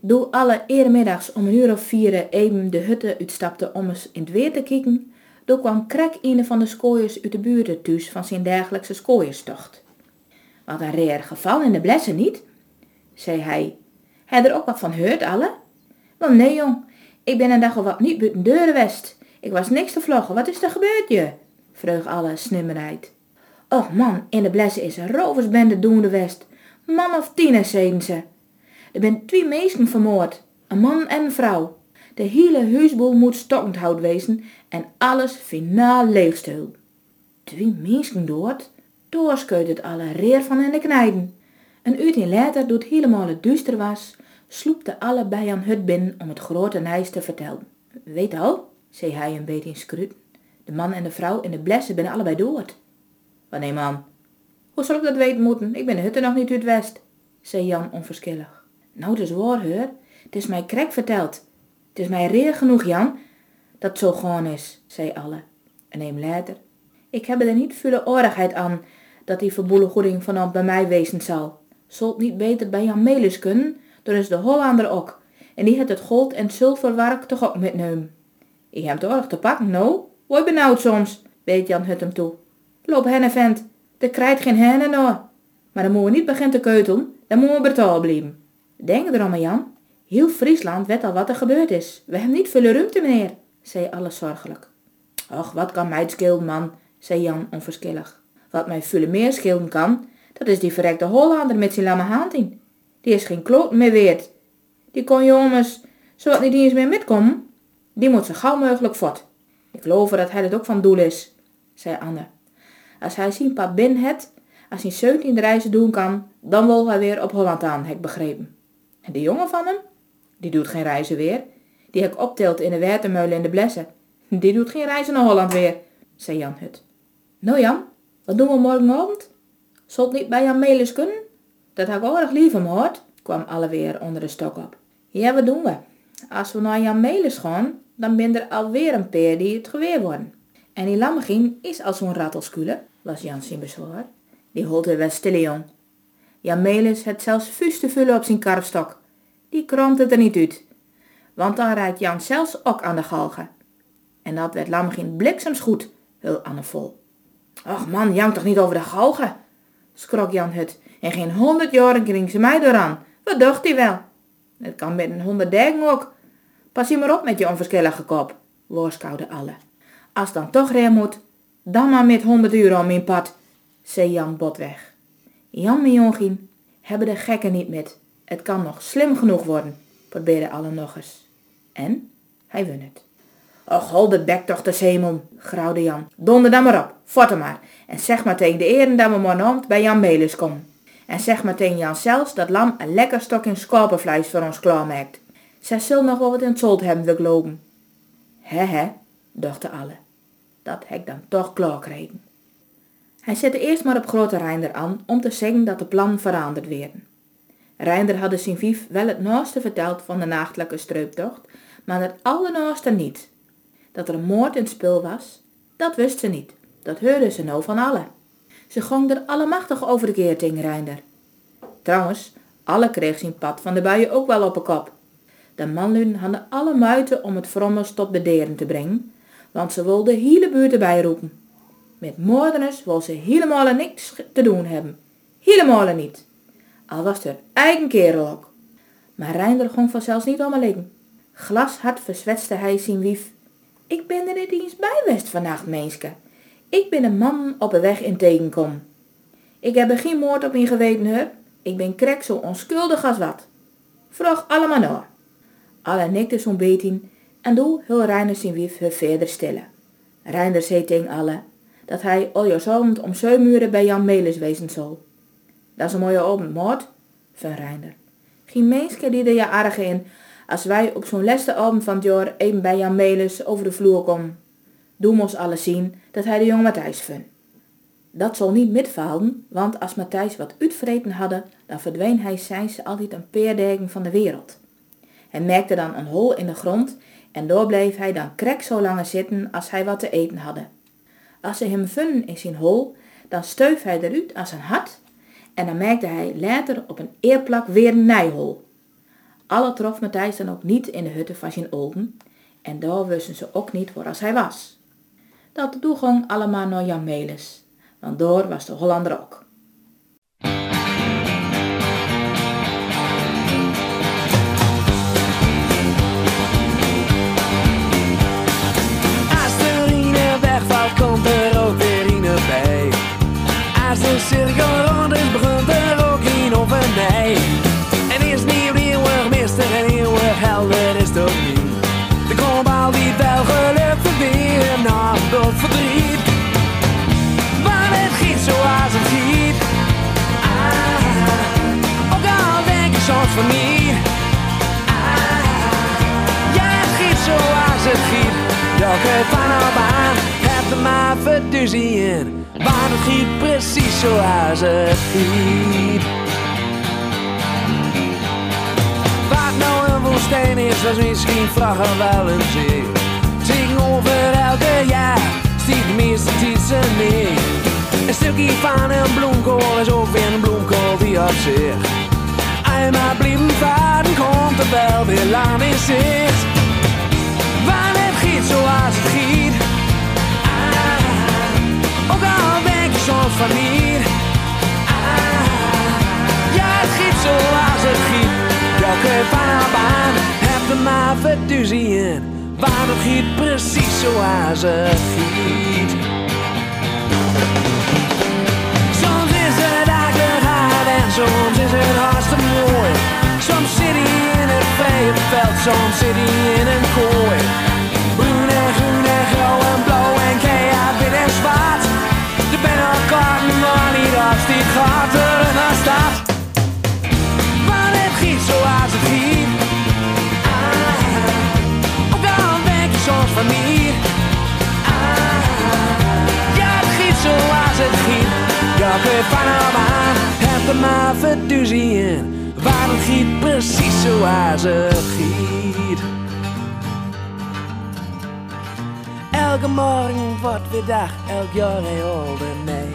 Doe alle eermiddags om een uur of vier even de hutte uitstapte om eens in het weer te kijken, toen kwam Krek een van de skooiers uit de buurt thuis van zijn dagelijkse skooierstocht. Wat een reer geval in de blessen niet, zei hij. Hij er ook wat van heurt alle? Wel nee jong, ik ben een dag of wat niet buiten deuren west. Ik was niks te vloggen, wat is er gebeurd je? vreug alle snimmerheid. Och man, in de blessen is een roversbende doende west. Man of tien, zeiden ze. Er zijn twee meesten vermoord, een man en een vrouw. De hele huisboel moet stokkend hout wezen en alles finaal leegstil. Twee mensen dood? Doorskeut het alle reer van in de knijden. Een uurtje later, doet helemaal het duister was, sloepte alle bij aan hut binnen om het grote nijs te vertellen. Weet al, zei hij een beetje in scrut. De man en de vrouw in de blessen zijn allebei dood. Wanneer man? Hoe zal ik dat weten moeten? Ik ben de hutte nog niet uit west, zei Jan onverschillig. Nou, het is waar, hoor. Het is mij krek verteld. Het is mij reer genoeg, Jan, dat het zo gewoon is, zei alle. En een later. Ik heb er niet veel oorigheid aan dat die verboelengoeding vanaf bij mij wezen zal. Zult niet beter bij Jan Melis kunnen, dan is de Hollander ook. En die heeft het gold en zilverwerk toch ook metnemen. Je hebt oorlog te pakken, nou? Word benauwd soms, weet Jan Hut hem toe. Loop henne vent, er krijgt geen henne nou. Maar dan moeten we niet beginnen te keutelen, dan moeten we betaal blijven. Denk er aan, Jan. Heel Friesland weet al wat er gebeurd is. We hebben niet veel ruimte meer, zei alles zorgelijk. Och, wat kan mij het man, zei Jan onverschillig. Wat mij veel meer schelen kan, dat is die verrekte Hollander met zijn lamme hand in. Die is geen kloot meer weerd. Die kon jongens, zowat niet eens meer metkomen. Die moet zo gauw mogelijk voort. Ik geloof dat hij het ook van doel is, zei Anne. Als hij zijn pap bin het, als hij 17 reizen doen kan, dan wil hij weer op Holland aan, heb begrepen. En de jongen van hem? Die doet geen reizen weer. Die heb ik optelt in de watermeulen in de blessen. Die doet geen reizen naar Holland weer, zei Jan Hut. Nou Jan, wat doen we morgenavond? Zult niet bij Jan Melis kunnen? Dat had ik erg lief hem hoort, kwam alle weer onder de stok op. Ja, wat doen we? Als we naar Jan Melis gaan, dan ben er alweer een peer die het geweer worden. En die lammegien is al zo'n rattelskule, was Jan zijn bezwaar. Die holt er wel stille jong. Jan Melis het zelfs vuist te vullen op zijn karfstok. Die kromt het er niet uit. Want dan rijdt Jan zelfs ook aan de galgen. En dat werd lammegien bliksemsgoed, heel Anne vol. Och man, jank toch niet over de galgen, schrok Jan Hut. En geen honderd jaren kring ze mij eraan. Wat dacht hij wel? Het kan met een honderd ook. Pas je maar op met je onverschillige kop, woorskoude alle. Als dan toch reer moet, dan maar met honderd euro om mijn pad, zei Jan botweg. Jan en Jongien hebben de gekken niet met. Het kan nog slim genoeg worden, probeerde alle nog eens. En hij won het. Och, hol de bek toch de hemel, grauwde Jan. Donder dan maar op, forte maar. En zeg maar tegen de eren dat we morgenavond bij Jan Melis komen. En zeg maar tegen Jan zelfs dat Lam een lekker stokje skorpenvlees voor ons klaarmaakt. Zij zullen nog wel wat in het hebben, we geloven. Hè hè, dachten alle. Dat heb dan toch klaar kregen. Hij zette eerst maar op grote Reinder aan om te zeggen dat de plan veranderd werden. Reinder hadden zijn vief wel het naaste verteld van de nachtelijke streuptocht, maar het allernaaste niet. Dat er een moord in het spul was, dat wist ze niet. Dat hoorden ze nou van allen. Ze gong er allemachtig over de keer tegen Reinder. Trouwens, alle kreeg zijn pad van de buien ook wel op een kop. De manluden hadden alle muiten om het frommels tot bederen te brengen, want ze wilden de hele buurt erbij roepen. Met moordenaars wil ze helemaal niks te doen hebben. Helemaal niet. Al was er eigen kerel ook. Maar Reinder ging vanzelfs niet om liggen. Glashard verzwetste hij zijn wief. Ik ben er niet eens bij west vannacht, menske. Ik ben een man op de weg in tegenkom. Ik heb er geen moord op in geweten. Ik ben krek zo onschuldig als wat. Vroeg allemaal naar. Alle nikte zo'n beetje en doe heel Reiner zijn wief verder stellen. Reiner zei tegen alle dat hij aljaarsavond om zeven uur bij Jan Melis wezen zal. Dat is een mooie avond, moord, van Reiner. Geen menske die er je aardig in als wij op zo'n laatste avond van het jaar even bij Jan Melis over de vloer komen. Doe ons alle zien dat hij de jonge Matthijs vindt. Dat zal niet mitvallen, want als Matthijs wat uitvreten hadden, dan verdween hij zijns altijd een peerdegen van de wereld. Hij merkte dan een hol in de grond en door bleef hij dan krek zo lang zitten als hij wat te eten hadden. Als ze hem vunnen in zijn hol, dan steuf hij eruit als een hart en dan merkte hij later op een eerplak weer een nijhol. Alle trof Matthijs dan ook niet in de hutte van zijn olden en daar wisten ze ook niet waar als hij was. Dat ging allemaal naar Jan Melis, want daar was de Hollander ook. De komt er ook weer ine bij. Als de cirkel rond is, begint er ook een of een niet. Ah, ja, het giet zoals het giet. Welke van op aan, heb er maar verduzie in. Maar het giet precies zoals het giet. Wat nou een woestijn is, was misschien vroeger wel een zee. Tegenover elke jaar stiet de meeste titsen neer. Een stukje van een bloemkool is ook weer een bloemkool die op zich. Einmal blijven varen, komt er wel weer lang in zicht. Want het giet zoals het giet. Ah, ook al denk je soms van niet. Ah, ja, het giet zoals het giet. Welke van haar baan heb er maar verduzie in. Want het giet precies zoals het giet. Soms is het hartstikke mooi. Soms zit hij in het veld, zit hij in een kooi. Groen en groen en grauw en blauw en keihard wit en zwart. Er ben al karten maar niet als die gaat er naar staat. Maar het giet zoals het giet. Ah, ook al denk je soms van niet. Ah, ja, het giet zoals het giet. Welke van hem aan, maar verduzie in. Waar het giet precies zoals het giet. Elke morgen wordt weer dag, elk jaar heel de mee.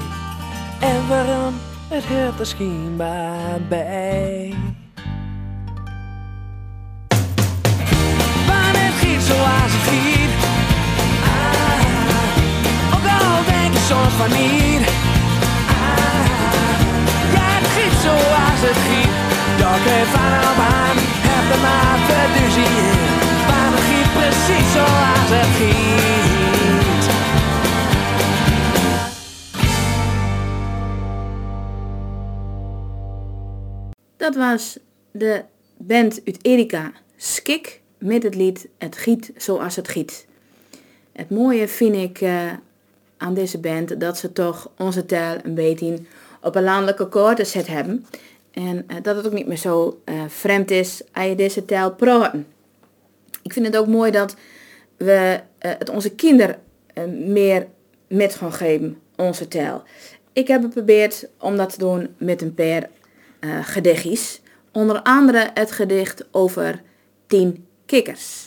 En waarom, het hoort er schijnbaar bij. Maar het giet zoals het giet. Ah, ook al denk je soms van niet. Zoals het giet. Dat geeft van hem aan, heb er maar verduzie in. Maar het giet precies zoals het giet. Dat was de band uit Erika Skik met het lied Het giet zoals het giet. Het mooie vind ik eh, aan deze band dat ze toch onze taal een beetje op een landelijke kaart gezet hebben. En eh, dat het ook niet meer zo eh, vreemd is als je deze taal praten. Ik vind het ook mooi dat we eh, het onze kinderen meer met gaan geven, onze taal. Ik heb geprobeerd om dat te doen met een paar gedichtjes. Onder andere het gedicht over tien kikkers.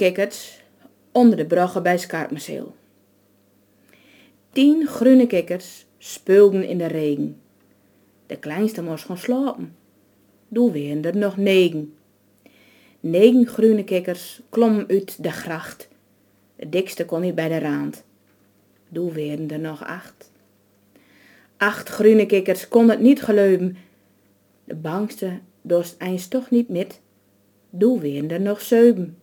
Kikkers onder de bruggen bij Skarpmezeel. Tien groene kikkers speelden in de regen. De kleinste moest gaan slapen. Doe weer er nog negen. Negen groene kikkers klommen uit de gracht. De dikste kon niet bij de raand. Doe weer er nog acht. Acht groene kikkers kon het niet geloven. De bangste dorst eens toch niet met. Doe weer er nog zeven.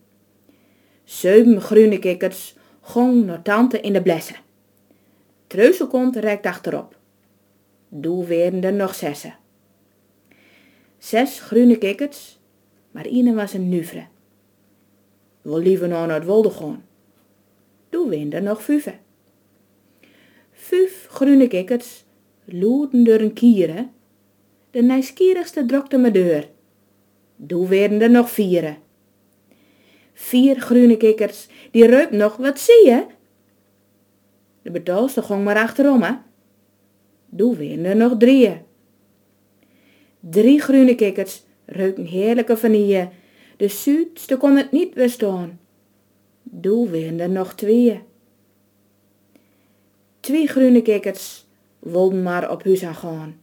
Zeven groene kikkers gong naar tante in de blessen. Treusel komt rekt achterop. Doe weer er nog zessen. Zes groene kikkers, maar ene was een nuvre. Wil liever nou naar het wolde gaan. Doe weer er nog vijven. Vijf groene kikkers loerden door een kieren. De nieuwsgierigste drokte me deur. Doe weer er nog vieren. Vier groene kikkers, die reupt nog, wat zie je? De betaalste gong maar achterom, hè? Doe weer er nog drieën. Drie groene kikkers reuken heerlijke vanille. De zuidste kon het niet weerstaan. Doe weer er nog tweeën. Twee groene kikkers wilden maar op huis aan gaan.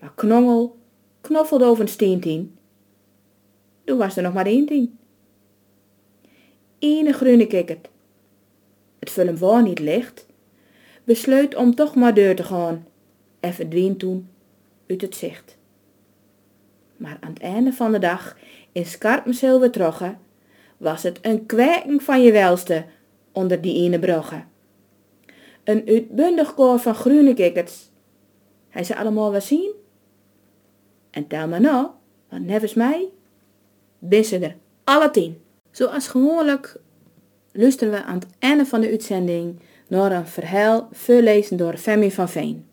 Maar Knongel knoffelde over een steentien. Toen was er nog maar één tien. Ene groene kikkert. Het film waar niet licht, besluit om toch maar deur te gaan en verdween toen uit het zicht. Maar aan het einde van de dag in Skarpenzeel betrokken, was het een kwijking van je welste onder die ene brugge. Een uitbundig koor van groene kikkers. Hij ze allemaal wel zien? En tel maar nou, want nevens mij ze er alle tien. Zoals gewoonlijk luisteren we aan het einde van de uitzending naar een verhaal voorlezen door Femi van Veen.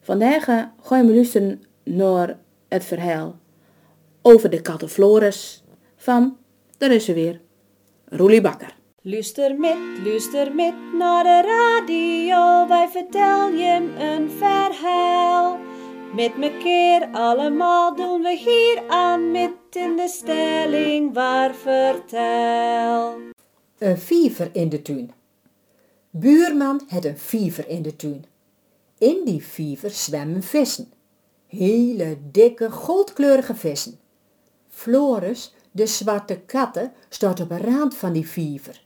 Vandaag gaan we luisteren naar het verhaal over de katten Floris van, daar is weer, Roelie Bakker. Luister met, luister met naar de radio, wij vertel je een verhaal. Met mekaar allemaal doen we hier aan met in de stelling waar vertel. Een viever in de tuin. Buurman had een viever in de tuin. In die viever zwemmen vissen. Hele dikke, goldkleurige vissen. Floris, de zwarte katten, staat op een rand van die viever.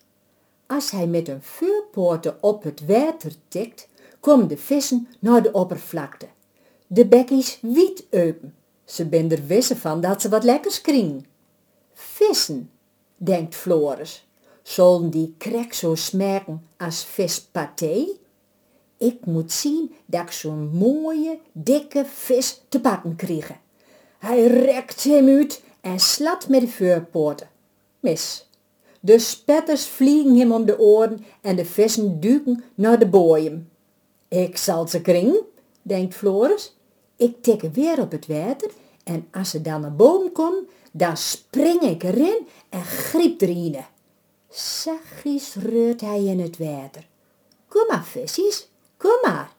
Als hij met een vuurpoorten op het water tikt, komen de vissen naar de oppervlakte. De bekkies wiet open. Ze ben er wissen van dat ze wat lekkers kringen. Vissen, denkt Floris. Zullen die krek zo smaken als vispaté? Ik moet zien dat ik zo'n mooie, dikke vis te pakken krijg. Hij rekt hem uit en slat met de vuurpoorten. Mis. De spetters vliegen hem om de oren en de vissen duiken naar de boeien. Ik zal ze kringen, denkt Floris. Ik tikke weer op het water en als ze dan naar boven komen, dan spring ik erin en griep erin. Zachtjes reurt hij in het water. Kom maar, visjes, kom maar.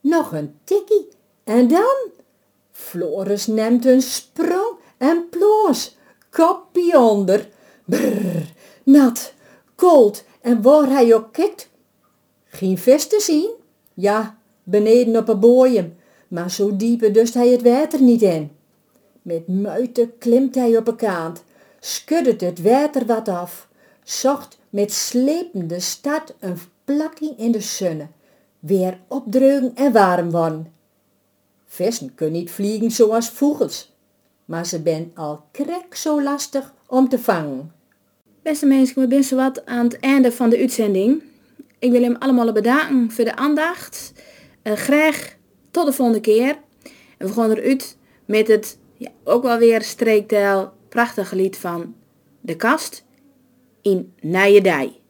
Nog een tikkie en dan... Floris neemt een sprong en ploos, kopje onder. Brrr, nat, koud en waar hij ook kijkt. Geen vis te zien? Ja, beneden op een boeien, maar zo diepe dust hij het water niet in. Met muiten klimt hij op een kant, schuddet het water wat af, zocht met slepende stad een plakking in de zonne, weer opdreugen en warm worden. Vissen kunnen niet vliegen zoals vogels, maar ze ben al krek zo lastig om te vangen. Beste mensen, we zijn wat aan het einde van de uitzending. Ik wil hem allemaal bedanken voor de aandacht. Uh, graag tot de volgende keer. En we gaan eruit met het ja, ook wel weer streektel prachtige lied van De Kast in Nijedij.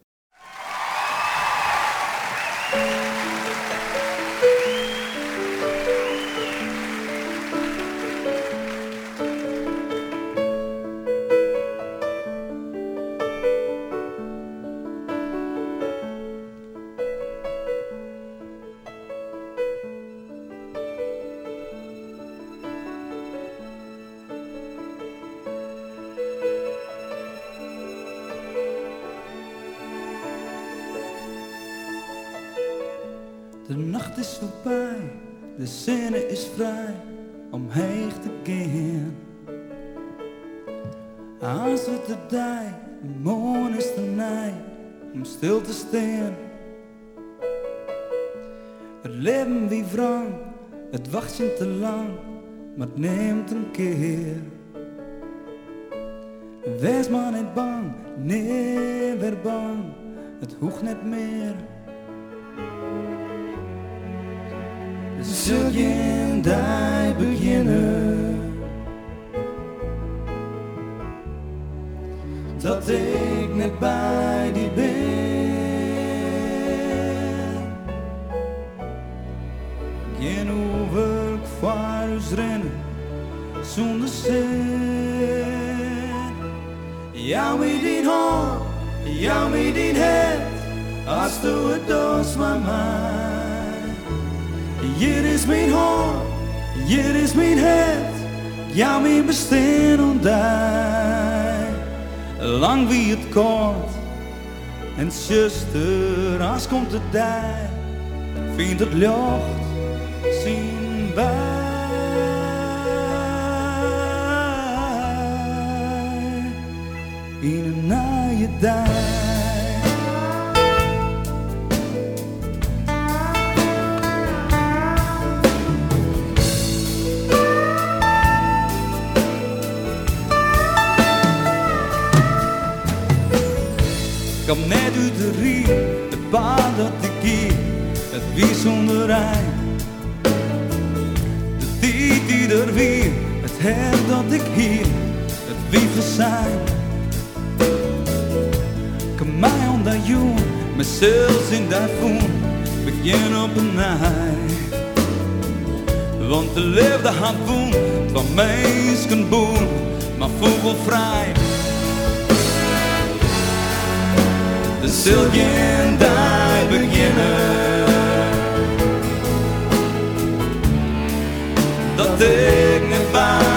Om stil te staan. Het leven wie wrang, het wacht je te lang, maar het neemt een keer. Wees maar niet bang, nee bang, het hoeft niet meer. zul je daar beginnen. Dat ik net bij die rennen zonder zin. Jou met die hand, jou met die het, als du het doos maar mij. Hier is mijn hart, hier is mijn hart, ja mijn bestaan ontdij. Lang wie het kort, en zuster, als komt het daar, vindt het licht zien bij. Kom net uit de rie, het paard dat ik hier, het wie zonder. De tijd die er weer, het her dat ik hier, het wie zijn. Mij onder jou, mezelf in voen, begin op een naai. Want de liefde had woon, van boen, maar vogelvrij. de zul je daar beginnen. Dat ik net bij